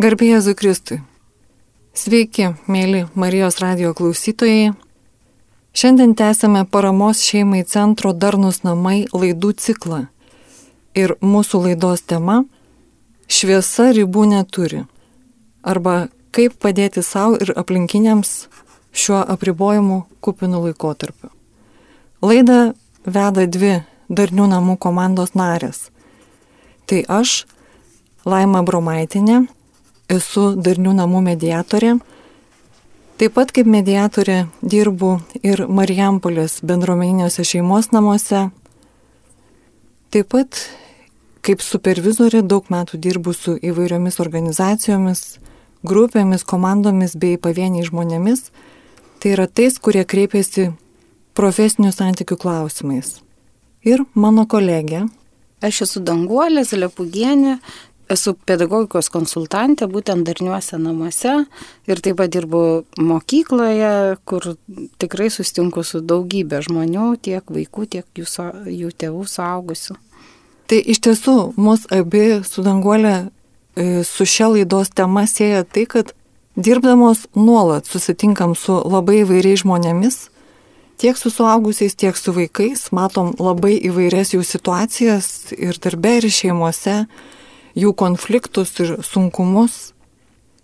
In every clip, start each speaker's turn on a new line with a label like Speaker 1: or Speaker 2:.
Speaker 1: Garbėjai Jėzui Kristui. Sveiki, mėly Marijos radio klausytojai. Šiandien tęsime paramos šeimai centro Darnus namai laidų ciklą. Ir mūsų laidos tema - šviesa ribų neturi. Arba kaip padėti savo ir aplinkiniams šiuo apribojimu kupinu laikotarpiu. Laidą veda dvi Darnių namų komandos narės. Tai aš, Laima Bromaitinė esu darnių namų mediatorė. Taip pat kaip mediatorė dirbu ir Marijampolės bendruomeniniuose šeimos namuose. Taip pat kaip supervizorė daug metų dirbu su įvairiomis organizacijomis, grupėmis, komandomis bei pavieniai žmonėmis. Tai yra tais, kurie kreipiasi profesinių santykių klausimais. Ir mano kolegė.
Speaker 2: Aš esu Danguolė Zalepugienė, Esu pedagogikos konsultantė būtent darniuose namuose ir taip pat dirbu mokykloje, kur tikrai sustinku su daugybė žmonių, tiek vaikų, tiek jų, jų tėvų, suaugusių.
Speaker 1: Tai iš tiesų mus abi su danguolė e, su šia laidos tema sieja tai, kad dirbdamos nuolat susitinkam su labai įvairiais žmonėmis, tiek su suaugusiais, tiek su vaikais, matom labai įvairias jų situacijas ir darbe, ir šeimose jų konfliktus ir sunkumus.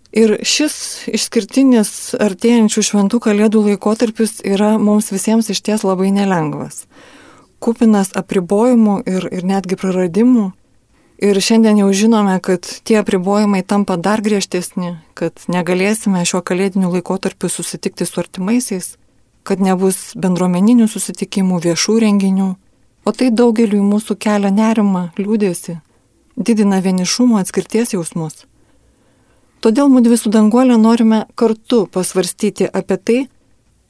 Speaker 1: Ir šis išskirtinis artėjančių šventų kalėdų laikotarpis yra mums visiems iš ties labai nelengvas. Kupinas apribojimų ir, ir netgi praradimų. Ir šiandien jau žinome, kad tie apribojimai tampa dar griežtesni, kad negalėsime šiuo kalėdiniu laikotarpiu susitikti su artimaisiais, kad nebus bendruomeninių susitikimų, viešų renginių. O tai daugeliu mūsų kelia nerima, liūdėsi, didina vienišumo atskirties jausmus. Todėl mūdvi su danguolė norime kartu pasvarstyti apie tai,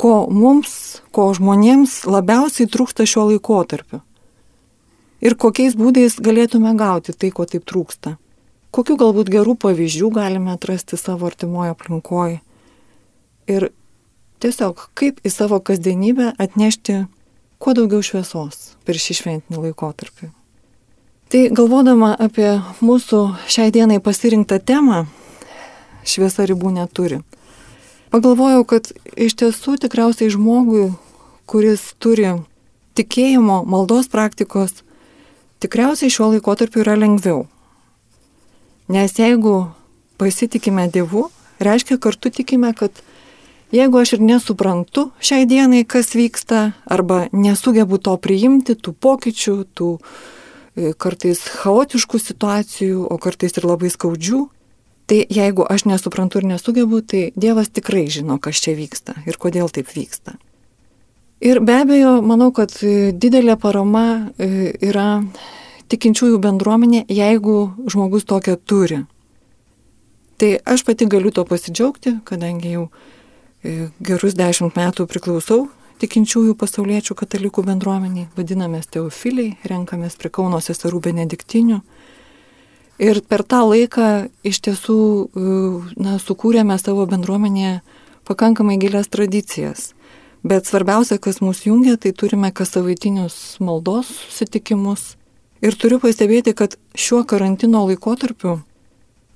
Speaker 1: ko mums, ko žmonėms labiausiai trūksta šiuo laikotarpiu. Ir kokiais būdais galėtume gauti tai, ko taip trūksta. Kokių galbūt gerų pavyzdžių galime atrasti savo artimoje aplinkoje. Ir tiesiog kaip į savo kasdienybę atnešti kuo daugiau šviesos per šį šventinį laikotarpį. Tai galvodama apie mūsų šiai dienai pasirinktą temą, šviesa ribų neturi. Pagalvojau, kad iš tiesų tikriausiai žmogui, kuris turi tikėjimo, maldos praktikos, tikriausiai šiuo laikotarpiu yra lengviau. Nes jeigu pasitikime Dievu, reiškia kartu tikime, kad jeigu aš ir nesuprantu šiai dienai, kas vyksta, arba nesugebu to priimti, tų pokyčių, tų E, kartais chaotiškų situacijų, o kartais ir labai skaudžių. Tai jeigu aš nesuprantu ir nesugebu, tai Dievas tikrai žino, kas čia vyksta ir kodėl taip vyksta. Ir be abejo, manau, kad e, didelė parama e, yra tikinčiųjų bendruomenė, jeigu žmogus tokią turi. Tai aš pati galiu to pasidžiaugti, kadangi jau gerus dešimt metų priklausau tikinčiųjų pasauliečių katalikų bendruomeniai, vadinamės teofiliai, renkamės prie Kauno seserų benediktinių. Ir per tą laiką iš tiesų na, sukūrėme savo bendruomenėje pakankamai gilias tradicijas. Bet svarbiausia, kas mus jungia, tai turime kas savaitinius maldos susitikimus. Ir turiu pastebėti, kad šiuo karantino laikotarpiu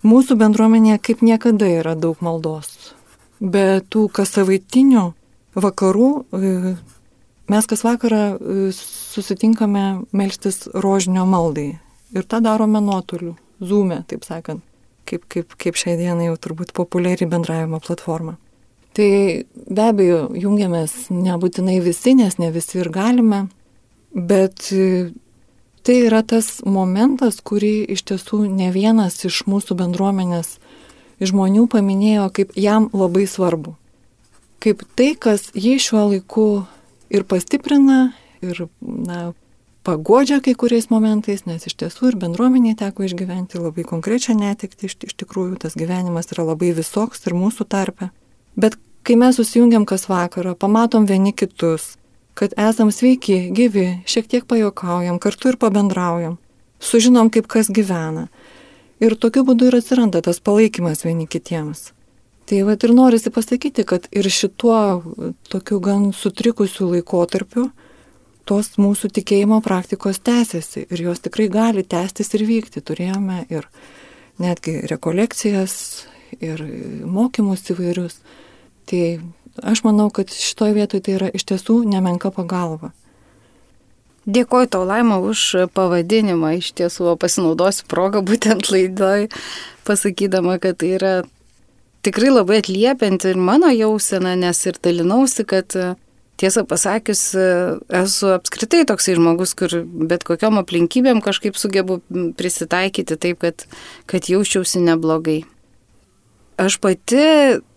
Speaker 1: mūsų bendruomenėje kaip niekada yra daug maldos. Be tų kas savaitinių vakarų e, mes kas vakarą e, susitinkame melstis rožinio maldai. Ir tą darome nuotoliu, zoom'e, taip sakant, kaip, kaip, kaip šiai dienai jau turbūt populiari bendravimo platforma. Tai be abejo, jungiamės nebūtinai visi, nes ne visi ir galime, bet e, tai yra tas momentas, kurį iš tiesų ne vienas iš mūsų bendruomenės žmonių paminėjo kaip jam labai svarbu kaip tai, kas jį šiuo laiku ir pastiprina, ir na, pagodžia kai kuriais momentais, nes iš tiesų ir bendruomeniai teko išgyventi labai konkrečią netikti, iš, iš tikrųjų tas gyvenimas yra labai visoks ir mūsų tarpe. Bet kai mes susijungiam kas vakarą, pamatom vieni kitus, kad esam sveiki, gyvi, šiek tiek pajokaujam, kartu ir pabendraujam, sužinom, kaip kas gyvena. Ir tokiu būdu ir atsiranda tas palaikymas vieni kitiems. Tai va ir norisi pasakyti, kad ir šituo tokiu gan sutrikusiu laikotarpiu tos mūsų tikėjimo praktikos tęsiasi ir jos tikrai gali tęstis ir vykti. Turėjome ir netgi rekolekcijas ir mokymus įvairius. Tai aš manau, kad šitoje vietoje tai yra iš tiesų nemenka pagalba.
Speaker 2: Dėkoju tau, Laima, už pavadinimą. Iš tiesų, pasinaudosiu progą būtent laidoj, pasakydama, kad tai yra tikrai labai atliepianti ir mano jausena, nes ir dalinausi, kad tiesą pasakius, esu apskritai toksai žmogus, kur bet kokiam aplinkybėm kažkaip sugebu prisitaikyti taip, kad, kad jausčiausi neblogai. Aš pati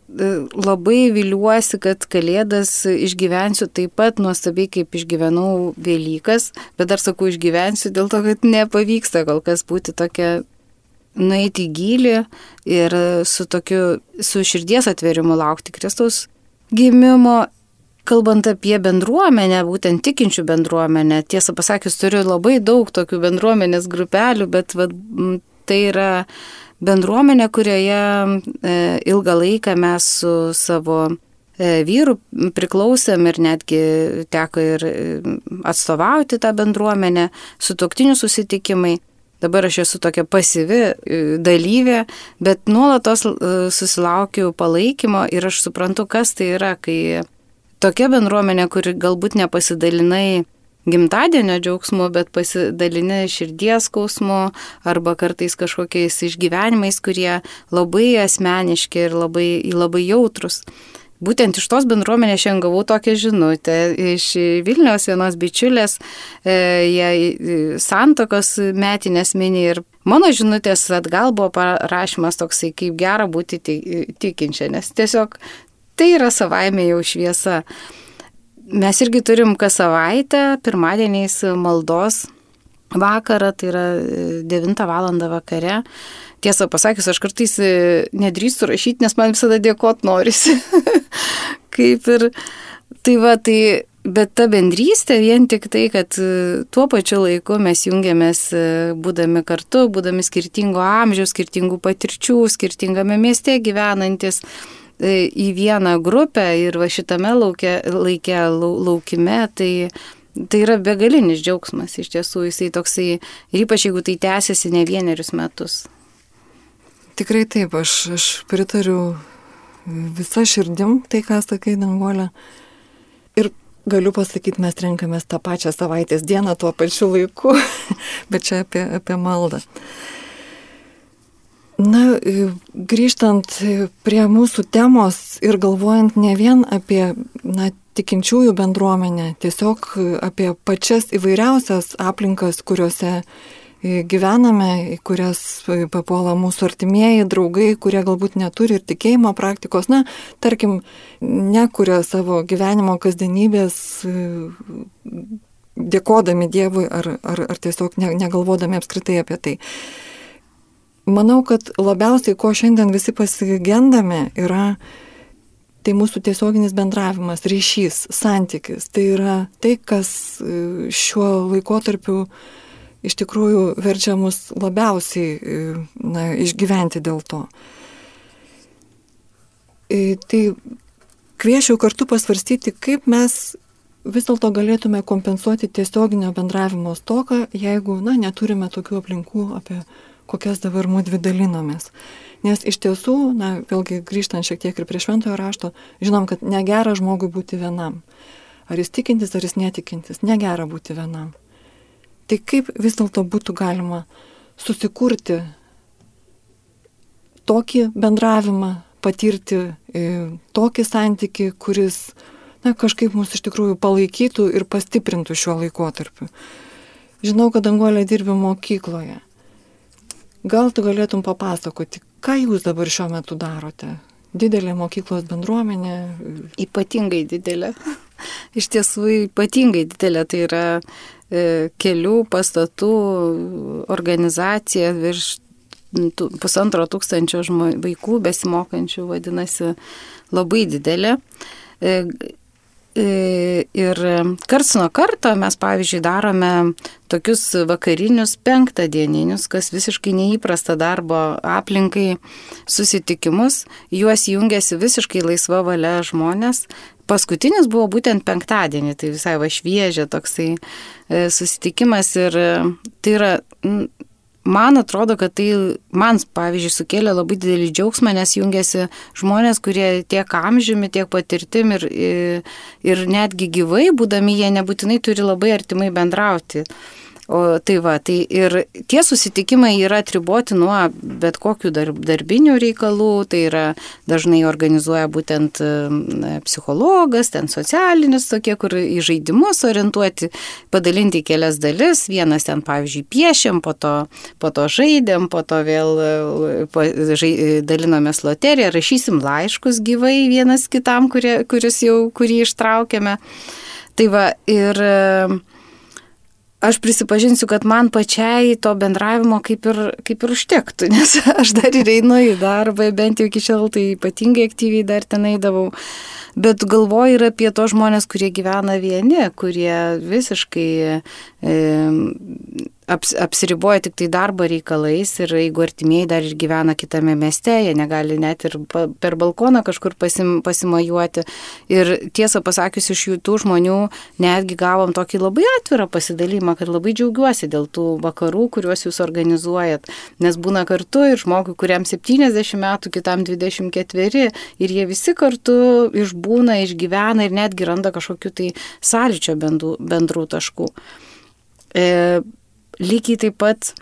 Speaker 2: labai viliuosi, kad Kalėdas išgyvensiu taip pat nuostabiai, kaip išgyvenau Velykas, bet dar sakau išgyvensiu dėl to, kad nepavyksta kol kas būti tokia nueiti į gilį ir su tokiu, su širdies atverimu laukti Kristaus gimimo. Kalbant apie bendruomenę, būtent tikinčių bendruomenę, tiesą pasakius, turiu labai daug tokių bendruomenės grupelių, bet va, tai yra bendruomenė, kurioje e, ilgą laiką mes su savo e, vyru priklausėm ir netgi teko ir e, atstovauti tą bendruomenę, su toktinių susitikimai. Dabar aš esu tokia pasyvi dalyvė, bet nuolatos susilaukiu palaikymo ir aš suprantu, kas tai yra, kai tokia bendruomenė, kuri galbūt nepasidalinai gimtadienio džiaugsmu, bet pasidalinę širdies skausmu arba kartais kažkokiais išgyvenimais, kurie labai asmeniški ir labai, labai jautrus. Būtent iš tos bendruomenės šiandien gavau tokią žinutę iš Vilniaus vienos bičiulės, jie e, santokos metinės mini ir mano žinutės atgal buvo parašymas toksai, kaip gera būti tikinčia, nes tiesiog tai yra savaime jau šviesa. Mes irgi turim kas savaitę, pirmadieniais maldos vakarą, tai yra 9 e, val. vakare. Tiesą pasakius, aš kartais e, nedrįstu rašyti, nes man visada dėkot norisi. Kaip ir, tai va, tai, bet ta bendrystė vien tik tai, kad e, tuo pačiu laiku mes jungiamės būdami kartu, būdami skirtingo amžiaus, skirtingų patirčių, skirtingame mieste gyvenantis. Į vieną grupę ir va šitame laukia, laikė, laukime, tai, tai yra begalinis džiaugsmas iš tiesų, jisai toksai, ir ypač jeigu tai tęsiasi ne vienerius metus.
Speaker 1: Tikrai taip, aš, aš pritariu visą širdim tai, ką sakai, Dangolė. Ir galiu pasakyti, mes renkamės tą pačią savaitės dieną tuo pačiu laiku, bet čia apie, apie maldą. Na, grįžtant prie mūsų temos ir galvojant ne vien apie na, tikinčiųjų bendruomenę, tiesiog apie pačias įvairiausias aplinkas, kuriuose gyvename, į kurias papuola mūsų artimieji, draugai, kurie galbūt neturi ir tikėjimo praktikos, na, tarkim, nekuria savo gyvenimo kasdienybės dėkodami Dievui ar, ar, ar tiesiog negalvodami apskritai apie tai. Manau, kad labiausiai, ko šiandien visi pasigendame, yra tai mūsų tiesioginis bendravimas, ryšys, santykis. Tai yra tai, kas e, šiuo laikotarpiu iš tikrųjų verčia mus labiausiai e, na, išgyventi dėl to. E, tai kviečiau kartu pasvarstyti, kaip mes vis dėlto galėtume kompensuoti tiesioginio bendravimo stoką, jeigu na, neturime tokių aplinkų, apie kokias dabar mūdvi dalinomės. Nes iš tiesų, na, vėlgi grįžtant šiek tiek ir prie šventojo rašto, žinom, kad negera žmogui būti vienam. Ar jis tikintis, ar jis netikintis, negera būti vienam. Tai kaip vis dėlto būtų galima susikurti tokį bendravimą, patirti e, tokį santyki, kuris na, kažkaip mus iš tikrųjų palaikytų ir pastiprintų šiuo laikotarpiu. Žinau, kad Angolė dirbi mokykloje. Gal tu galėtum papasakoti, ką jūs dabar šiuo metu darote? Didelė mokyklos bendruomenė?
Speaker 2: Ypatingai didelė. Iš tiesų ypatingai didelė. Tai yra e, kelių pastatų organizacija virš pusantro tūkstančio vaikų besimokančių, vadinasi, labai didelė. E, ir karts nuo karto mes, pavyzdžiui, darome tokius vakarinius penktadieninius, kas visiškai neįprasta darbo aplinkai susitikimus. Juos jungiasi visiškai laisva valia žmonės. Paskutinis buvo būtent penktadienį, tai visai va šviežia toksai e, susitikimas ir e, tai yra man atrodo, kad tai man, pavyzdžiui, sukėlė labai didelį džiaugsmą, nes jungiasi žmonės, kurie tiek amžiumi, tiek patirtim ir, ir netgi gyvai, būdami, jie nebūtinai turi labai artimai bendrauti. O tai va, tai ir tie susitikimai yra atriboti nuo bet kokių darb, darbinių reikalų, tai yra dažnai organizuoja būtent psichologas, ten socialinis tokie, kur į žaidimus orientuoti, padalinti kelias dalis, vienas ten, pavyzdžiui, piešiam, po to, po to žaidėm, po to vėl po, žai, dalinomės loteriją, rašysim laiškus gyvai vienas kitam, kurie, kuris jau, kurį ištraukėme. Tai va, ir aš prisipažinsiu, kad man pačiai to bendravimo kaip ir, kaip ir užtektų, nes aš dar ir einu į darbą, bent jau iki šiol tai ypatingai aktyviai dar ten eidavau. Bet galvoju ir apie tos žmonės, kurie gyvena vieni, kurie visiškai e, aps, apsiriboja tik tai darbo reikalais ir jeigu artimieji dar ir gyvena kitame mieste, jie negali net ir per balkoną kažkur pasim, pasimajuoti. Ir tiesą pasakius, iš jų tų žmonių netgi gavom tokį labai atvirą pasidalymą, kad labai džiaugiuosi dėl tų vakarų, kuriuos jūs organizuojat. Nes būna kartu ir žmogui, kuriam 70 metų, kitam 24 ir jie visi kartu išbūna, išgyvena ir netgi randa kažkokiu tai sąlyčio bendrų, bendrų taškų. E, lygiai taip pat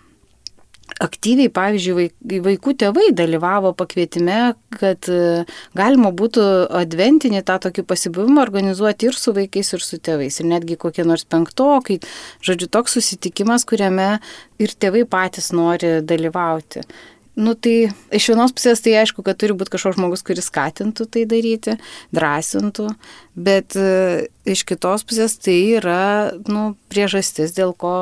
Speaker 2: aktyviai, pavyzdžiui, vaikų tėvai dalyvavo pakvietime, kad e, galima būtų adventinį tą tokį pasibuvimą organizuoti ir su vaikais, ir su tėvais. Ir netgi kokie nors penktokai. Žodžiu, toks susitikimas, kuriame ir tėvai patys nori dalyvauti. Nu tai iš vienos pusės tai aišku, kad turi būti kažkoks žmogus, kuris skatintų tai daryti, drąsintų, bet e, iš kitos pusės tai yra nu, priežastis, dėl ko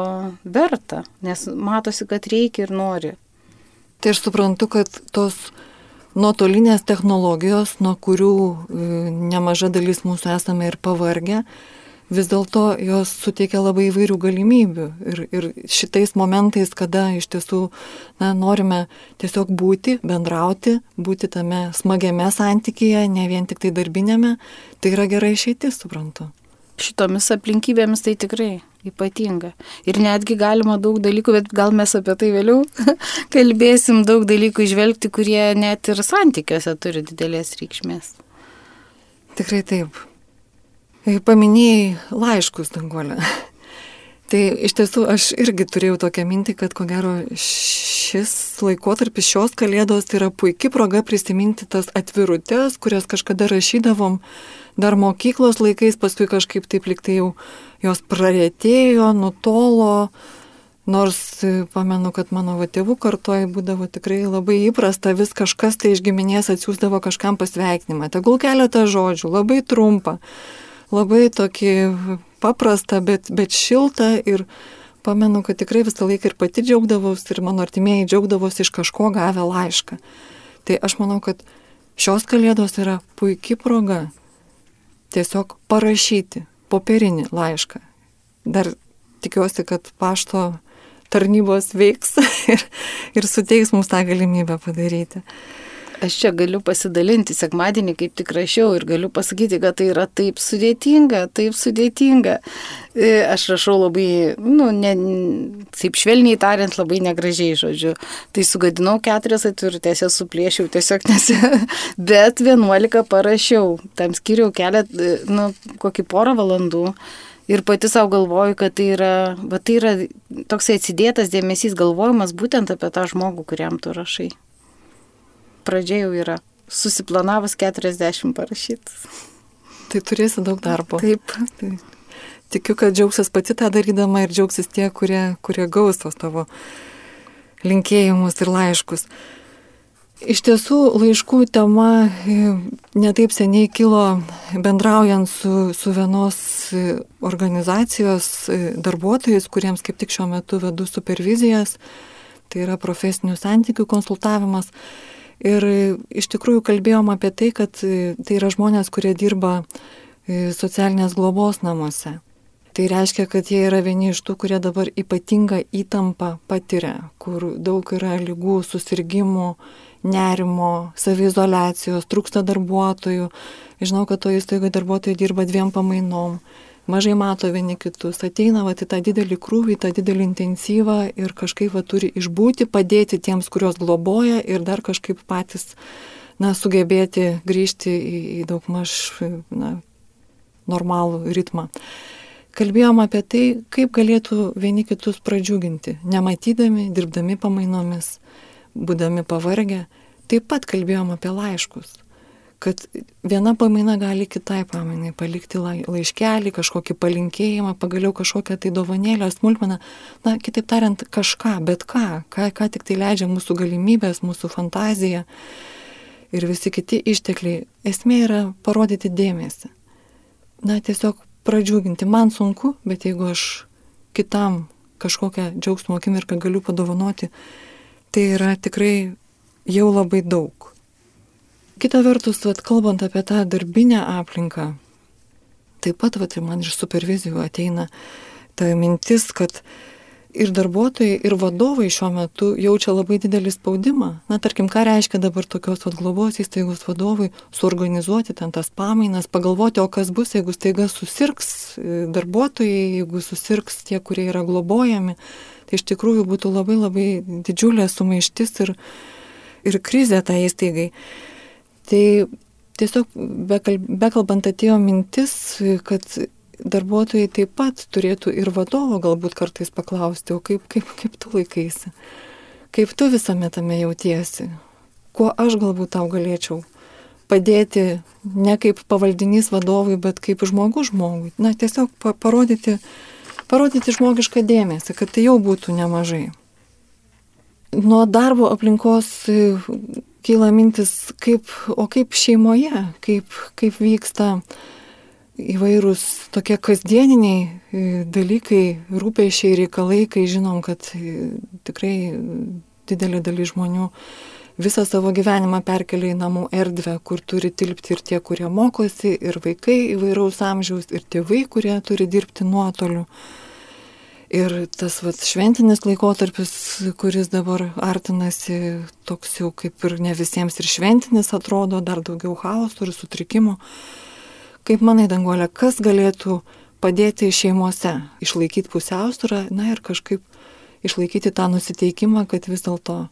Speaker 2: verta, nes matosi, kad reikia ir nori.
Speaker 1: Tai aš suprantu, kad tos nuotolinės technologijos, nuo kurių e, nemaža dalis mūsų esame ir pavargę, vis dėlto jos suteikia labai įvairių galimybių. Ir, ir šitais momentais, kada iš tiesų na, norime tiesiog būti, bendrauti, būti tame smagiame santykyje, ne vien tik tai darbinėme, tai yra gerai išeitis, suprantu.
Speaker 2: Šitomis aplinkybėmis tai tikrai ypatinga. Ir netgi galima daug dalykų, bet gal mes apie tai vėliau kalbėsim, daug dalykų išvelgti, kurie net ir santykiuose turi didelės reikšmės.
Speaker 1: Tikrai taip. E, paminėjai laiškus, Danguolė. Tai iš tiesų aš irgi turėjau tokią mintį, kad ko gero šis laikotarpis, šios kalėdos tai yra puikia proga prisiminti tas atvirutės, kurias kažkada rašydavom dar mokyklos laikais, paskui kažkaip taip liktai jau jos prarėtėjo, nutolo, nors pamenu, kad mano va, tėvų kartoje būdavo tikrai labai įprasta, vis kažkas tai iš giminės atsiųsdavo kažkam pasveikinimą, tegul keletą žodžių, labai trumpą labai tokį paprastą, bet, bet šiltą ir pamenu, kad tikrai visą laiką ir pati džiaugdavausi ir mano artimieji džiaugdavosi iš kažko gavę laišką. Tai aš manau, kad šios kalėdos yra puikia proga tiesiog parašyti popierinį laišką. Dar tikiuosi, kad pašto tarnybos veiks ir, ir suteiks mums tą galimybę padaryti.
Speaker 2: Aš čia galiu pasidalinti sekmadienį, kaip tik rašiau ir galiu pasakyti, kad tai yra taip sudėtinga, taip sudėtinga. E, aš rašau labai, nu, ne, taip švelniai tariant, labai negražiai žodžiu. Tai sugadinau keturias atvirutės, jas suplėšiau tiesiog nes, bet vienuolika parašiau. Tam skiriau kelią, e, nu, kokį porą valandų. Ir pati savo galvoju, kad tai yra, va, tai yra toksai atsidėtas dėmesys galvojimas būtent apie tą žmogų, kuriam tu rašai pradžia jau yra susiplanavus 40 parašyti.
Speaker 1: Tai turėsi daug darbo.
Speaker 2: Taip.
Speaker 1: Tai, tikiu, kad džiaugsis pati tą darydama ir džiaugsis tie, kurie, kurie gaus tos tavo linkėjimus ir laiškus. Iš tiesų, laiškų tema e, netaip seniai kilo bendraujant su, su vienos e, organizacijos e, darbuotojais, kuriems kaip tik šiuo metu vedu supervizijas, tai yra profesinių santykių konsultavimas. Ir iš tikrųjų kalbėjom apie tai, kad e, tai yra žmonės, kurie dirba e, socialinės globos namuose. Tai reiškia, kad jie yra vieni iš tų, kurie dabar ypatingą įtampą patiria, kur daug yra lygų, susirgymų, nerimo, savizolacijos, trūksta darbuotojų. Žinau, kad to įstaigoje darbuotojai dirba dviem pamainom. Mažai mato vieni kitus, ateina va, į tą didelį krūvį, tą didelį intensyvą ir kažkaip va, turi išbūti, padėti tiems, kuriuos globoja ir dar kažkaip patys na, sugebėti grįžti į, į daug maž na, normalų ritmą. Kalbėjom apie tai, kaip galėtų vieni kitus pradžiuginti, nematydami, dirbdami pamainomis, būdami pavargę. Taip pat kalbėjom apie laiškus kad viena pamaina gali kitai pamainai palikti laiškelį, kažkokį palinkėjimą, pagaliau kažkokią tai dovanėlę, smulkmeną, na, kitaip tariant, kažką, bet ką, ką, ką tik tai leidžia mūsų galimybės, mūsų fantazija ir visi kiti ištekliai. Esmė yra parodyti dėmesį. Na, tiesiog pradžiuginti. Man sunku, bet jeigu aš kitam kažkokią džiaugsmo akimirką galiu padovanoti, tai yra tikrai jau labai daug. Kita vertus, vat, kalbant apie tą darbinę aplinką, taip pat vat, man iš supervizijų ateina ta mintis, kad ir darbuotojai, ir vadovai šiuo metu jaučia labai didelį spaudimą. Na, tarkim, ką reiškia dabar tokios vat, globos įstaigos vadovui suorganizuoti ten tas pamainas, pagalvoti, o kas bus, jeigu staiga susirgs e, darbuotojai, jeigu susirgs tie, kurie yra globojami. Tai iš tikrųjų būtų labai labai didžiulė sumaištis ir, ir krizė tai įstaigai. Tai tiesiog bekalbant atėjo mintis, kad darbuotojai taip pat turėtų ir vadovo galbūt kartais paklausti, o kaip, kaip, kaip tu laikaisi, kaip tu visame tame jautiesi, kuo aš galbūt tau galėčiau padėti ne kaip pavaldinys vadovui, bet kaip žmogus žmogui. Na, tiesiog parodyti, parodyti žmogišką dėmesį, kad tai jau būtų nemažai. Nuo darbo aplinkos kyla mintis, kaip, o kaip šeimoje, kaip, kaip vyksta įvairūs tokie kasdieniniai e, dalykai, rūpėšiai, reikalai, kai žinom, kad e, tikrai didelė dalis žmonių visą savo gyvenimą perkelia į namų erdvę, kur turi tilpti ir tie, kurie mokosi, ir vaikai įvairaus amžiaus, ir tėvai, kurie turi dirbti nuotoliu. Ir tas vat, šventinis laikotarpis, kuris dabar artinasi, toks jau kaip ir ne visiems ir šventinis atrodo, dar daugiau chaosų ir sutrikimų. Kaip manai, Danguolė, kas galėtų padėti šeimose išlaikyti pusiausvyrą, na ir kažkaip išlaikyti tą nusiteikimą, kad vis dėlto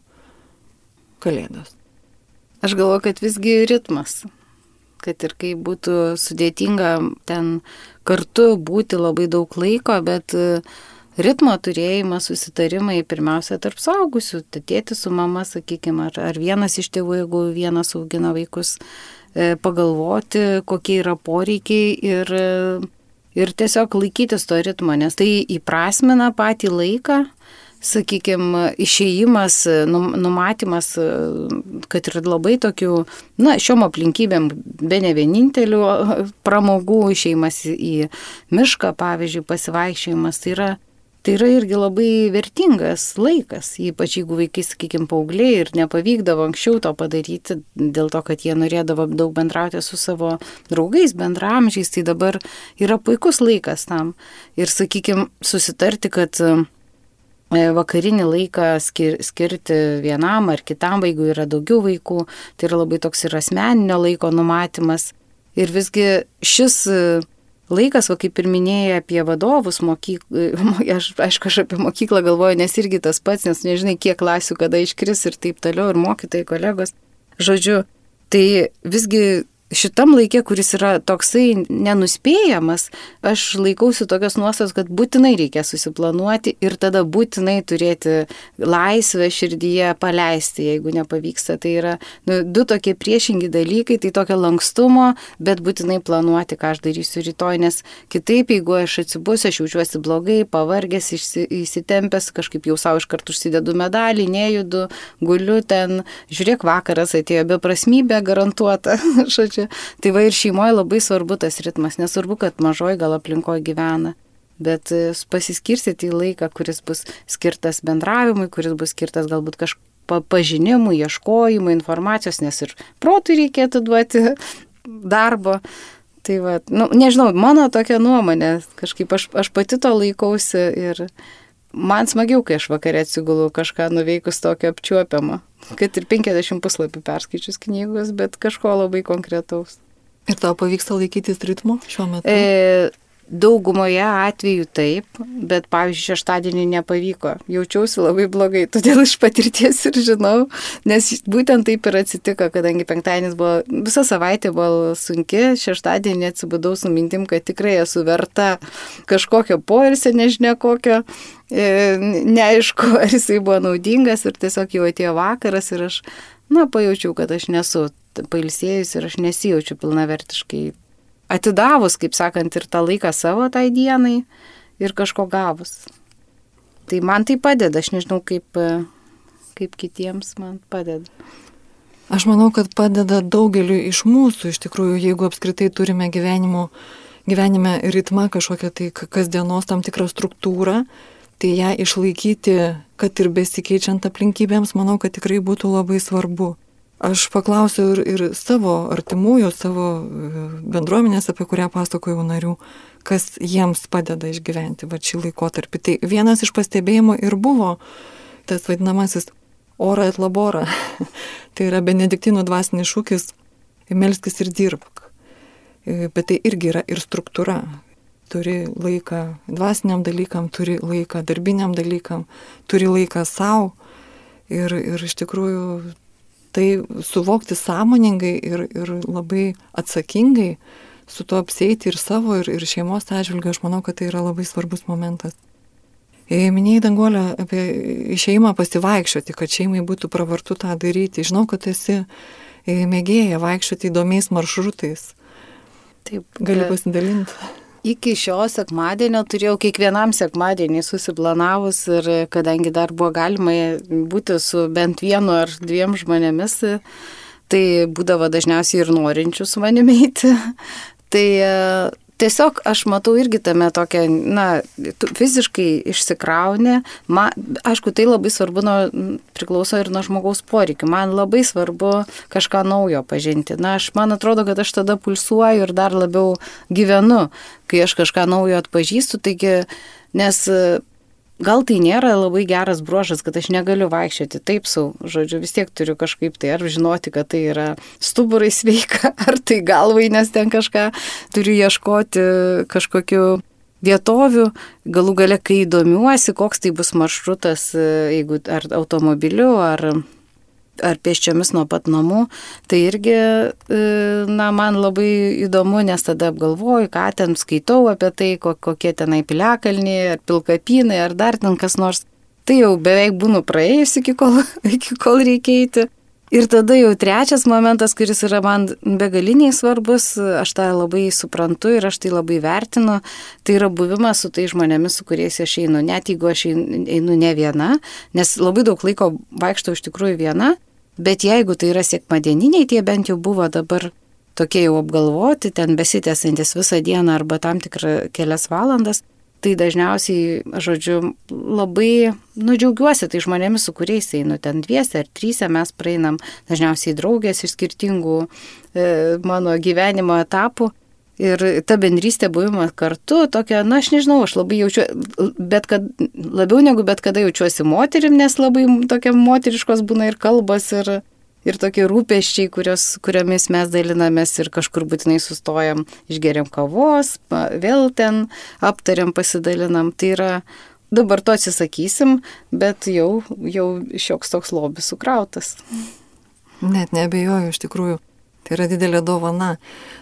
Speaker 1: kalėdos?
Speaker 2: Aš galvoju, kad visgi ritmas kad ir kaip būtų sudėtinga ten kartu būti labai daug laiko, bet ritmo turėjimas, susitarimai pirmiausia tarp saugusių, tėti su mama, sakykime, ar, ar vienas iš tėvų, jeigu vienas augina vaikus, e, pagalvoti, kokie yra poreikiai ir, ir tiesiog laikytis to ritmo, nes tai įprasmina patį laiką. Sakykime, išėjimas, numatymas, kad ir labai tokių, na, šiom aplinkybėm, be ne vienintelių pramogų, išėjimas į mišką, pavyzdžiui, pasivaikščiojimas, tai yra Tai yra irgi labai vertingas laikas, ypač jeigu vaikai, sakykime, paaugliai ir nepavykdavo anksčiau to padaryti dėl to, kad jie norėdavo daug bendrauti su savo draugais, bendramžiais, tai dabar yra puikus laikas tam. Ir, sakykime, susitarti, kad e, vakarinį laiką skir skirti vienam ar kitam vaikui yra daugiau vaikų, tai yra labai toks ir asmeninio laiko numatymas. Ir visgi šis laikas, va kaip ir minėjai apie vadovus, mokyklą, aš aišku, aš apie mokyklą galvoju, nes irgi tas pats, nes nežinai, kiek klasių kada iškris ir taip toliau, ir mokytojai, kolegos. Žodžiu, tai visgi šitam laikė, kuris yra toksai nenuspėjamas, aš laikausi tokios nuostos, kad būtinai reikia susiplanuoti ir tada būtinai turėti laisvę širdyje paleisti, jeigu nepavyksta. Tai yra nu, du tokie priešingi dalykai, tai tokio lankstumo, bet būtinai planuoti, ką aš darysiu rytoj, nes kitaip, jeigu aš atsibusiu, aš jaučiuosi blogai, pavargęs, įsitempęs, kažkaip jau savo iškart užsidedu medalį, nejudu, guliu ten, žiūrėk, vakaras atėjo beprasmybė garantuota, žodžiu čia. Tai va ir šeimoje labai svarbu tas ritmas, nesvarbu, kad mažoji gal aplinkoje gyvena. Bet e, pasiskirstyti į laiką, kuris bus skirtas bendravimui, kuris bus skirtas galbūt kažkokiu pažinimui, ieškojimui informacijos, nes ir protui reikėtų duoti darbo. Tai va, nu, nežinau, mano tokia nuomonė, kažkaip aš, aš pati to laikausi ir man smagiau, kai aš vakarė atsigulu kažką nuveikus tokio apčiuopiamo kad ir 50 puslapių perskaičius knygos, bet kažko labai konkretaus.
Speaker 1: Ir tau pavyksta laikytis ritmo šiuo metu? E,
Speaker 2: Daugumoje atvejų taip, bet pavyzdžiui, šeštadienį nepavyko. Jaučiausi labai blogai, todėl iš patirties ir žinau, nes būtent taip ir atsitiko, kadangi penktadienis buvo, visa savaitė buvo sunki, šeštadienį atsibudau su mintim, kad tikrai esu verta kažkokio poilsio, nežinia kokio, e, neaišku, ar jisai buvo naudingas ir tiesiog jau atėjo vakaras ir aš, na, pajaučiau, kad aš nesu pailsėjus ir aš nesijaučiu pilnavertiškai atidavus, kaip sakant, ir tą laiką savo tai dienai ir kažko gavus. Tai man tai padeda, aš nežinau, kaip, kaip kitiems man padeda.
Speaker 1: Aš manau, kad padeda daugeliu iš mūsų, iš tikrųjų, jeigu apskritai turime gyvenimo, gyvenime ritmą, kažkokią tai kasdienos tam tikrą struktūrą, tai ją išlaikyti, kad ir besikeičiant aplinkybėms, manau, kad tikrai būtų labai svarbu. Aš paklausiau ir, ir savo artimųjų, savo e, bendruomenės, apie kurią pasakojau narių, kas jiems padeda išgyventi va šį laikotarpį. Tai vienas iš pastebėjimų ir buvo tas vadinamasis ora et labora. tai yra benediktinų dvasinis šūkis melskis ir dirbk. E, bet tai irgi yra ir struktūra. Turi laiką dvasiniam dalykam, turi laiką darbiniam dalykam, turi laiką savo. Ir, ir iš tikrųjų tai suvokti sąmoningai ir, ir labai atsakingai su tuo apsėti ir savo, ir, ir šeimos atžvilgiu, aš manau, kad tai yra labai svarbus momentas. E, minėjai danguolę apie šeimą pasivaikščioti, kad šeimai būtų pravartu tą daryti. Žinau, kad esi e, mėgėja vaikščioti įdomiais maršrutais. Taip. Gali pasidalinti.
Speaker 2: Iki šio sekmadienio turėjau kiekvienam sekmadienį susiplanavus ir kadangi dar buvo galima būti su bent vienu ar dviem žmonėmis, tai būdavo dažniausiai ir norinčių su manimi eiti. Tai tiesiog aš matau irgi tame tokią, na, fiziškai išsikraunė. Man, aišku, tai labai svarbu, nuo, priklauso ir nuo žmogaus poreikių. Man labai svarbu kažką naujo pažinti. Na, aš man atrodo, kad aš tada pulsuoju ir dar labiau gyvenu, kai aš kažką naujo atpažįstu. Taigi, nes gal tai nėra labai geras bruožas, kad aš negaliu vaikščioti. Taip su, žodžiu, vis tiek turiu kažkaip tai ar žinoti, kad tai yra stuburai sveika, ar tai galvai, nes ten kažką turiu ieškoti kažkokiu vietovių, galų gale, kai įdomiuosi, koks tai bus maršrutas, jeigu ar automobiliu, ar ar pėsčiomis nuo pat namų, tai irgi, e, na, man labai įdomu, nes tada apgalvoju, ką ten skaitau apie tai, kokie tenai piliakalniai, ar pilkapinai, ar dar ten kas nors. Tai jau beveik būnu praėjus iki kol, iki kol reikia eiti. Ir tada jau trečias momentas, kuris yra man begaliniai svarbus, aš tą labai suprantu ir aš tai labai vertinu, tai yra buvimas su tai žmonėmis, su kuriais aš einu, net jeigu aš einu ne viena, nes labai daug laiko vaikštau iš tikrųjų viena, Bet jeigu tai yra sėkmadieniniai, tie bent jau buvo dabar tokie jau apgalvoti, ten besitęsantis visą dieną arba tam tikrą kelias valandas, tai dažniausiai, žodžiu, labai nudžiaugiuosi tai žmonėmis, su kuriais einu ten dviese ar trysia, mes praeinam dažniausiai draugės iš skirtingų e, mano gyvenimo etapų. Ir ta bendrystė buvimas kartu, tokia, na, aš nežinau, aš labai jaučiu, bet kad, labiau negu bet kada jaučiuosi moterim, nes labai tokia moteriškos būna ir kalbas, ir, ir tokie rūpeščiai, kurios, kuriomis mes dalinamės ir kažkur būtinai sustojam, išgeriam kavos, vėl ten aptariam, pasidalinam. Tai yra, dabar to atsisakysim, bet jau, jau šioks toks lobis sukrautas.
Speaker 1: Net nebejoju, iš tikrųjų. Tai yra didelė dovana.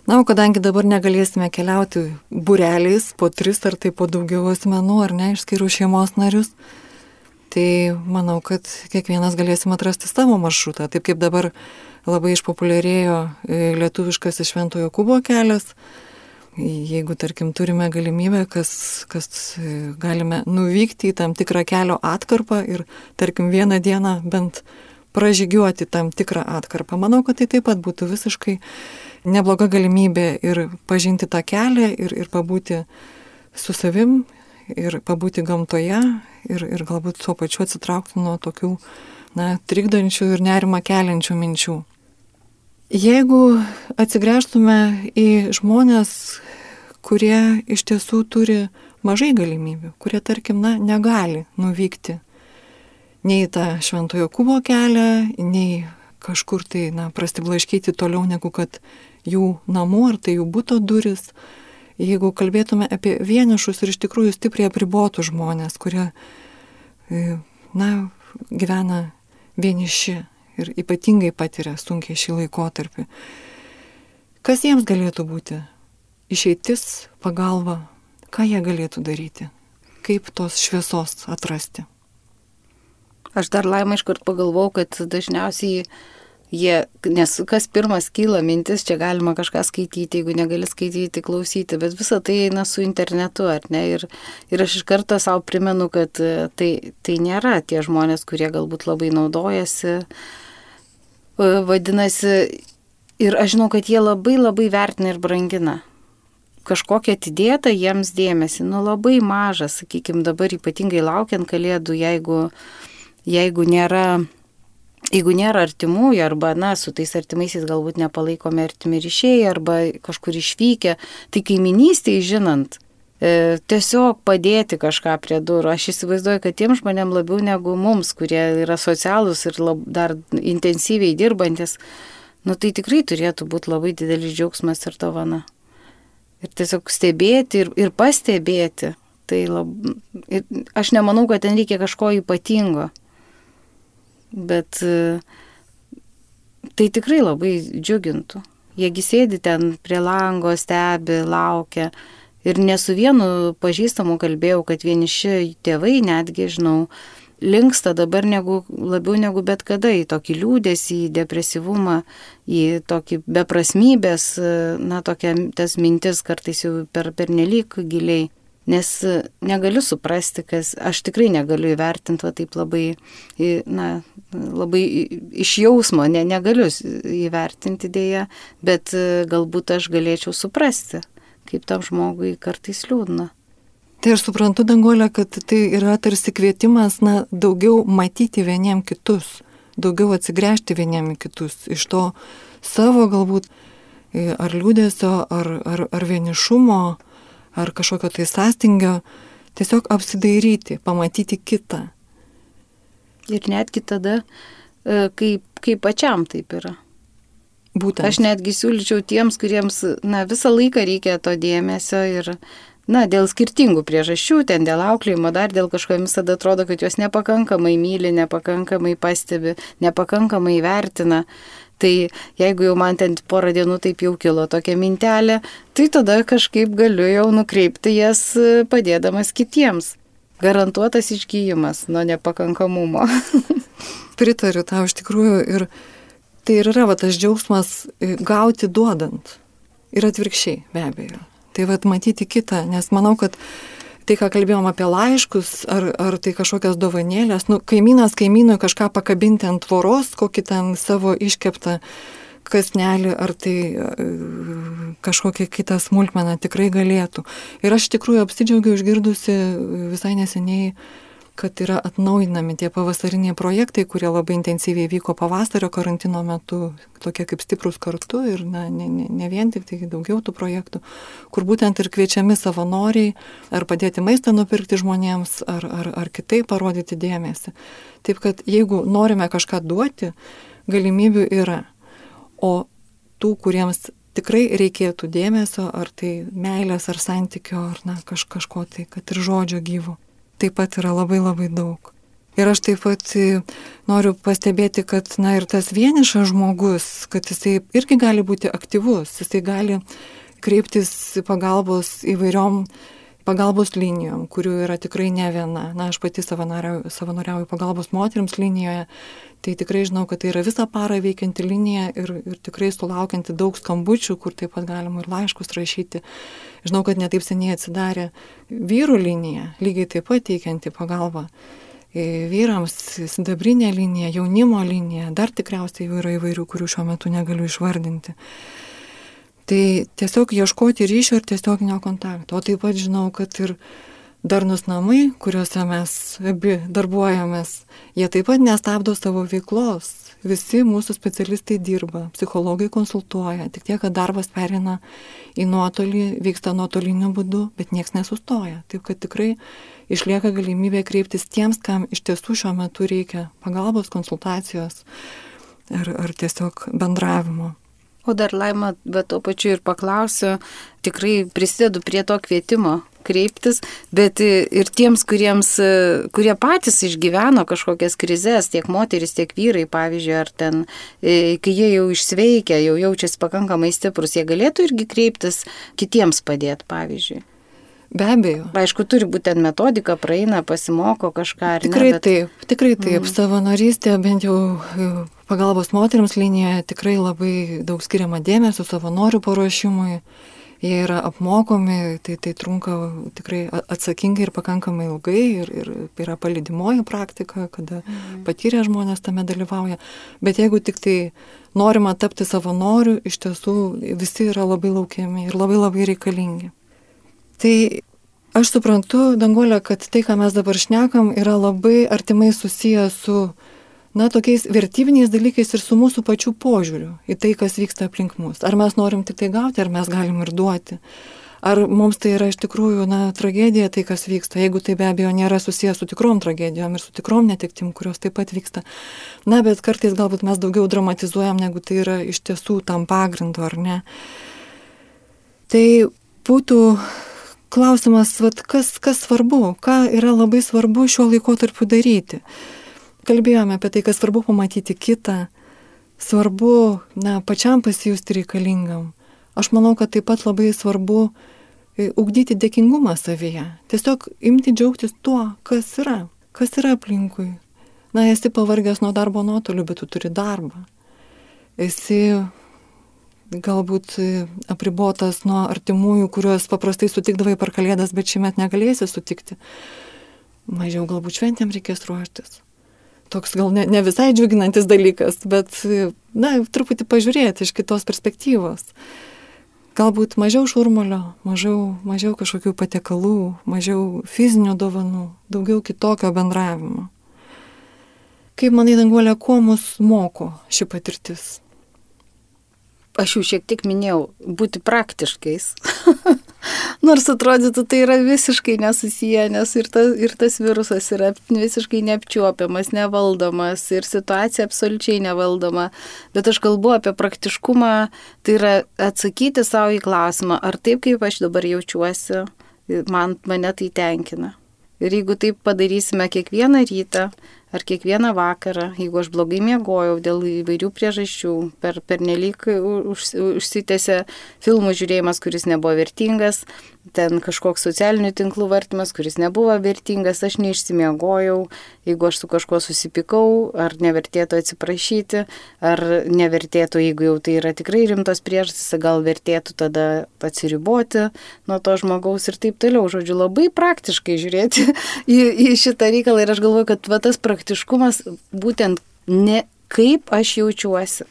Speaker 1: Na, o kadangi dabar negalėsime keliauti bureliais po tris ar tai po daugiau asmenų, ar ne, išskyrus šeimos narius, tai manau, kad kiekvienas galėsim atrasti savo maršrutą. Taip kaip dabar labai išpopuliarėjo e, lietuviškas Šventojo Kubo kelias. Jeigu, tarkim, turime galimybę, kas, kas e, galime nuvykti į tam tikrą kelio atkarpą ir, tarkim, vieną dieną bent pražygiuoti tam tikrą atkarpą. Manau, kad tai taip pat būtų visiškai nebloga galimybė ir pažinti tą kelią ir, ir pabūti su savim ir pabūti gamtoje ir, ir galbūt tuo pačiu atsitraukti nuo tokių na, trikdančių ir nerimą keliančių minčių. Jeigu atsigręžtume į žmonės, kurie iš tiesų turi mažai galimybių, kurie, tarkim, na, negali nuvykti nei tą šventojo kubo kelią, nei kažkur tai, na, prastiblaškyti toliau negu kad jų namų ar tai jų būto duris. Jeigu kalbėtume apie vienišus ir iš tikrųjų stipriai apribotų žmonės, kurie, e, na, gyvena vieniši ir ypatingai patiria sunkiai šį laikotarpį, kas jiems galėtų būti? Išeitis, pagalba, ką jie galėtų daryti? Kaip tos šviesos atrasti?
Speaker 2: Aš dar laimai iškart pagalvojau, kad dažniausiai jie, nes kas pirmas kyla mintis, čia galima kažką skaityti, jeigu negali skaityti, klausyti, bet visa tai eina su internetu, ar ne? Ir, ir aš iš karto savo primenu, kad e, tai, tai nėra tie žmonės, kurie galbūt labai naudojasi. E, vadinasi, ir aš žinau, kad jie labai labai vertina ir brangina kažkokią atidėtą jiems dėmesį, nu labai mažas, sakykime, dabar ypatingai laukiant kalėdų, jeigu, jeigu nėra jeigu nėra artimųjų arba, na, su tais artimaisiais galbūt nepalaikomi artimi ryšiai arba kažkur išvykę, tai kaiminystėje žinant, e, tiesiog padėti kažką prie durų. Aš įsivaizduoju, kad tiem žmonėm labiau negu mums, kurie yra socialūs ir lab, dar intensyviai dirbantis, nu tai tikrai turėtų būti labai didelis džiaugsmas ir dovana. Ir tiesiog stebėti ir, ir pastebėti. Tai lab, ir aš nemanau, kad ten reikia kažko ypatingo. Bet e, tai tikrai labai džiugintų. Jiegi sėdi ten prie lango, stebi, laukia. Ir ne su vienu pažįstamu kalbėjau, kad vieniši tėvai netgi, žinau, linksta dabar negu, labiau negu bet kada į tokį liūdėsį, į depresyvumą, į tokį beprasmybės, e, na, tokia tas mintis kartais jau per, per nelik giliai. Nes negaliu suprasti, kas aš tikrai negaliu įvertinti va taip labai, na, labai iš jausmo, ne, negaliu įvertinti dėja, bet galbūt aš galėčiau suprasti, kaip tam žmogui kartais liūdna.
Speaker 1: Tai aš suprantu, Dangolė, kad tai yra tarsi kvietimas, na, daugiau matyti vieniem kitus, daugiau atsigręžti vieniem kitus, iš to savo galbūt ar liūdėsio, ar, ar, ar vienišumo, ar kažkokio tai sąstingio, tiesiog apsidairyti, pamatyti kitą.
Speaker 2: Ir netgi tada, e, kaip, kaip pačiam taip yra.
Speaker 1: Būtent.
Speaker 2: Aš netgi siūlyčiau tiems, kuriems na, visą laiką reikia to dėmesio ir na, dėl skirtingų priežasčių, ten dėl auklėjimo, dar dėl kažko visada atrodo, kad juos nepakankamai myli, nepakankamai pastebi, nepakankamai vertina. Tai jeigu jau man ten porą dienų taip jau kilo tokia mintelė, tai tada kažkaip galiu jau nukreipti jas e, padėdamas kitiems. Garantuotas išgyjimas nuo nepakankamumo.
Speaker 1: Pritariu tau iš tikrųjų ir tai ir yra va, tas džiaugsmas e, gauti duodant. Ir atvirkščiai, be abejo. Tai vad matyti kitą, nes manau, kad tai, ką kalbėjom apie laiškus, ar, ar tai kažkokias dovanėlės, nu, kaimynas kaimynui kažką pakabinti ant tvoros, kokį ten savo iškeptą kasnelį, ar tai e, kažkokia kita smulkmena tikrai galėtų. Ir aš tikrųjų apsidžiaugiau išgirdusi visai neseniai kad yra atnaujinami tie pavasariniai projektai, kurie labai intensyviai vyko pavasario karantino metu, tokie kaip stiprus kartu ir na, ne, ne, ne vien tik tai daugiau tų projektų, kur būtent ir kviečiami savanoriai ar padėti maistą nupirkti žmonėms, ar, ar, ar kitaip parodyti dėmesį. Taip kad jeigu norime kažką duoti, galimybių yra. O tų, kuriems tikrai reikėtų dėmesio, ar tai meilės, ar santykio, ar na, kaž, kažko tai, kad ir žodžio gyvo taip pat yra labai labai daug. Ir aš taip pat e, noriu pastebėti, kad, na ir tas vienišas žmogus, kad jisai irgi gali būti aktyvus, jisai gali kreiptis pagalbos įvairiom pagalbos linijom, kurių yra tikrai ne viena. Na, aš pati savanoriauju pagalbos moteriams linijoje, tai tikrai žinau, kad tai yra visą parą veikianti linija ir, ir tikrai sulaukianti daug skambučių, kur taip pat galima ir laiškus rašyti. Žinau, kad netaip seniai atsidarė vyrų linija, lygiai taip pat teikianti pagalbą vyrams sidabrinė linija, jaunimo linija, dar tikriausiai yra įvairių, kurių šiuo metu negaliu išvardinti. Tai tiesiog ieškoti ryšio ir tiesioginio kontakto. O taip pat žinau, kad ir darnus namai, kuriuose mes abi darbuojamės, jie taip pat nestabdo savo veiklos. Visi mūsų specialistai dirba, psichologai konsultuoja, tik tiek, kad darbas perina į nuotolį, vyksta nuotoliniu būdu, bet niekas nesustoja. Taip kad tikrai išlieka galimybė kreiptis tiems, kam iš tiesų šiuo metu reikia pagalbos, konsultacijos ar, ar tiesiog bendravimo.
Speaker 2: O dar laima, bet tuo pačiu ir paklausiu, tikrai prisidedu prie to kvietimo kreiptis, bet ir tiems, kuriems, kurie patys išgyveno kažkokias krizės, tiek moteris, tiek vyrai, pavyzdžiui, ar ten, e, kai jie jau išsveikia, jau jaučiasi pakankamai stiprus, jie galėtų irgi kreiptis kitiems padėti, pavyzdžiui.
Speaker 1: Be abejo.
Speaker 2: Aišku, turi būti ten metodika, praeina, pasimoko kažką.
Speaker 1: Tikrai
Speaker 2: ne,
Speaker 1: bet... taip, tikrai taip. Mm. Savanorystė, bent jau e, pagalbos moteriams linijoje, tikrai labai daug skiriama dėmesio savanorių paruošimui. Jie yra apmokomi, tai, tai trunka tikrai atsakingai ir pakankamai ilgai ir, ir yra palidimoji praktika, kada mm. patyrę žmonės tame dalyvauja. Bet jeigu tik tai norima tapti savanoriu, iš tiesų visi yra labai laukiami ir labai labai reikalingi. Tai aš suprantu, Dangolė, kad tai, ką mes dabar šnekam, yra labai artimai susiję su, na, tokiais vertybiniais dalykais ir su mūsų pačių požiūriu į tai, kas vyksta aplink mus. Ar mes norim tik tai gauti, ar mes galim ir duoti. Ar mums tai yra iš tikrųjų, na, tragedija tai, kas vyksta, jeigu tai be abejo nėra susijęs su tikrom tragedijom ir su tikrom netiktim, kurios taip pat vyksta. Na, bet kartais galbūt mes daugiau dramatizuojam, negu tai yra iš tiesų tam pagrindu, ar ne. Tai būtų klausimas, vat, kas, kas svarbu, ką yra labai svarbu šiuo laikotarpiu daryti. Kalbėjome apie tai, kas svarbu pamatyti kitą, svarbu na, pačiam pasijusti reikalingam. Aš manau, kad taip pat labai svarbu e, ugdyti dėkingumą savyje. Tiesiog imti džiaugtis tuo, kas yra, kas yra aplinkui. Na, esi pavargęs nuo darbo nuotoliu, bet tu turi darbą. Esi galbūt e, apribotas nuo artimųjų, kuriuos paprastai sutikdavai per kalėdas, bet šiemet negalėsi sutikti. Mažiau galbūt šventėm reikės ruoštis. Toks gal ne, ne visai džiuginantis dalykas, bet, na, truputį pažiūrėti iš kitos perspektyvos. Galbūt mažiau šurmulio, mažiau, mažiau kažkokių patiekalų, mažiau fizinių dovanų, daugiau kitokio bendravimo. Kaip manai, Danguolė, kuo mus moko ši patirtis?
Speaker 2: aš jau šiek tiek minėjau, būti praktiškais. Nors atrodytų, tai yra visiškai nesusiję, nes ir, ta, ir tas virusas yra visiškai neapčiuopiamas, nevaldomas ir situacija absoliučiai nevaldoma. Bet aš kalbu apie praktiškumą, tai yra atsakyti savo į klausimą, ar taip, kaip aš dabar jaučiuosi, man, mane tai tenkina. Ir jeigu taip padarysime kiekvieną rytą, ar kiekvieną vakarą, jeigu aš blogai miegojau dėl įvairių priežasčių, per, per nelik už, užsitęsė filmų žiūrėjimas, kuris nebuvo vertingas, ten kažkoks socialinių tinklų vartimas, kuris nebuvo vertingas, aš neišsimiegojau, jeigu aš su kažkuo susipikau, ar nevertėtų atsiprašyti, ar nevertėtų, jeigu jau tai yra tikrai rimtos priežastys, gal vertėtų tada atsiriboti nuo to žmogaus ir taip toliau. Žodžiu, labai praktiškai žiūrėti į, į šitą reikalą ir aš galvoju, kad va, tas praktiškumas būtent ne kaip aš jaučiuosi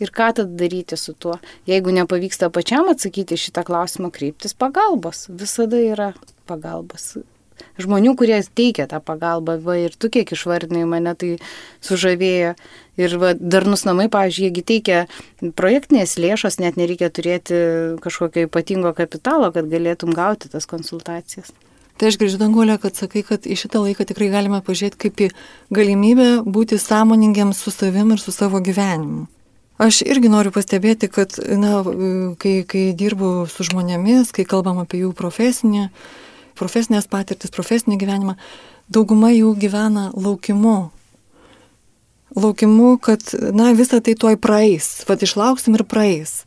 Speaker 2: Ir ką tada daryti su tuo? Jeigu nepavyksta pačiam atsakyti šitą klausimą, kreiptis pagalbos. Visada yra pagalbos. Žmonių, kurie teikia tą pagalbą, va, ir tu kiek išvardinai mane tai sužavėjo. Ir va, darnus namai, pavyzdžiui, jiegi teikia projektinės lėšos, net nereikia turėti kažkokio ypatingo kapitalo, kad galėtum gauti tas konsultacijas.
Speaker 1: Tai aš grįžtu dangolę, kad sakai, kad į šitą laiką tikrai galime pažiūrėti kaip į galimybę būti sąmoningiams su savim ir su savo gyvenimu. Aš irgi noriu pastebėti, kad na, kai, kai dirbu su žmonėmis, kai kalbam apie jų profesinį, profesinės patirtis, profesinį gyvenimą, dauguma jų gyvena laukimu. Laukimu, kad, na, visa tai tuoj praeis, vad išlauksim ir praeis.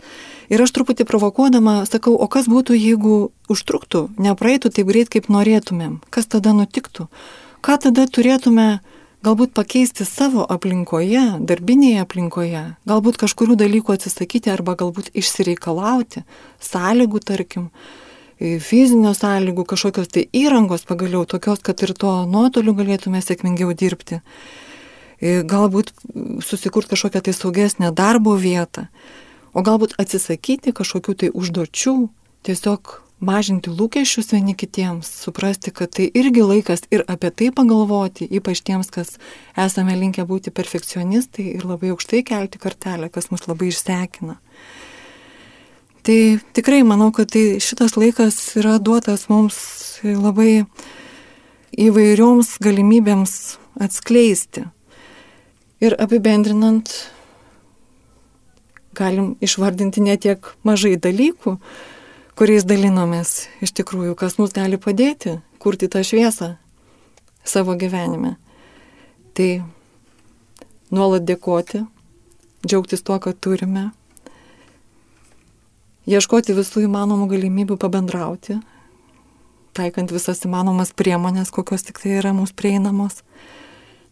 Speaker 1: Ir aš truputį provokuodama sakau, o kas būtų, jeigu užtruktų, nepraeitų taip greit, kaip norėtumėm? Kas tada nutiktų? Ką tada turėtume galbūt pakeisti savo aplinkoje, darbinėje aplinkoje, galbūt kažkurių dalykų atsisakyti arba galbūt išsireikalauti sąlygų, tarkim, fizinių sąlygų, kažkokios tai įrangos pagaliau, tokios, kad ir tuo nuotoliu galėtume sėkmingiau dirbti. Galbūt susikurti kažkokią tai saugesnę darbo vietą, o galbūt atsisakyti kažkokių tai užduočių, tiesiog mažinti lūkesčius vieni kitiems, suprasti, kad tai irgi laikas ir apie tai pagalvoti, ypač tiems, kas esame linkę būti perfekcionistai ir labai aukštai kelti kartelę, kas mus labai išsekina. Tai tikrai manau, kad tai šitas laikas yra duotas mums labai įvairioms galimybėms atskleisti. Ir apibendrinant, galim išvardinti netiek mažai dalykų, kuriais dalinomės iš tikrųjų, kas mus gali padėti kurti tą šviesą savo gyvenime. Tai nuolat dėkoti, džiaugtis tuo, ką turime, ieškoti visų įmanomų galimybių pabendrauti, taikant visas įmanomas priemonės, kokios tik tai yra mums prieinamos.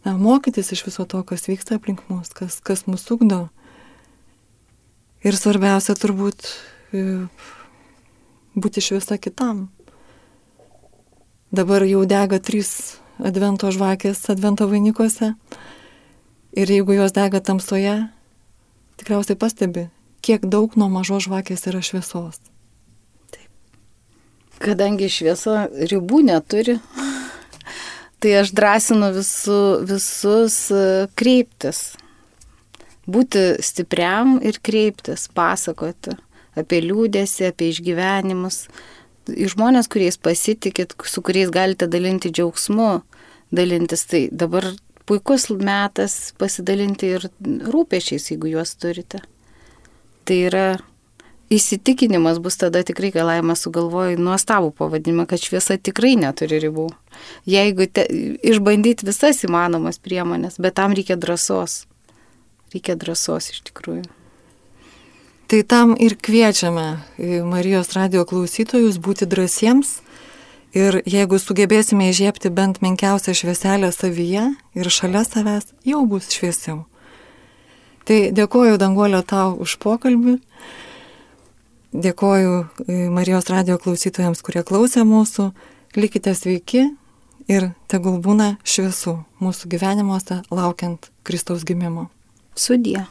Speaker 1: Na, mokytis iš viso to, kas vyksta aplink mus, kas, kas mus ugdo. Ir svarbiausia turbūt e, būti šviesa kitam. Dabar jau dega trys advento žvakės advento vainikuose. Ir jeigu jos dega tamsoje, tikriausiai pastebi, kiek daug nuo mažos žvakės yra šviesos.
Speaker 2: Kadangi šviesa ribų neturi, tai aš drąsinu visu, visus e, kreiptis. Būti stipriam ir kreiptis, pasakoti apie liūdėsi, apie išgyvenimus. Į žmonės, kuriais pasitikit, su kuriais galite dalinti džiaugsmu, dalintis, tai dabar puikus metas pasidalinti ir rūpešiais, jeigu juos turite. Tai yra įsitikinimas bus tada tikrai, kai laimė sugalvoja nuostabų pavadinimą, kad šviesa tikrai neturi ribų. Jeigu te, išbandyti visas įmanomas priemonės, bet tam reikia drąsos. Reikia drąsos iš tikrųjų.
Speaker 1: Tai tam ir kviečiame Marijos radio klausytojus būti drąsiems ir jeigu sugebėsime įžiepti bent menkiausią švieselę savyje ir šalia savęs, jau bus šviesiau. Tai dėkoju Danguolio tau už pokalbį. Dėkoju e, Marijos radio klausytojams, kurie klausė mūsų. Likite sveiki ir tegul būna šviesu mūsų gyvenimuose laukiant Kristaus gimimo.
Speaker 2: Sudie.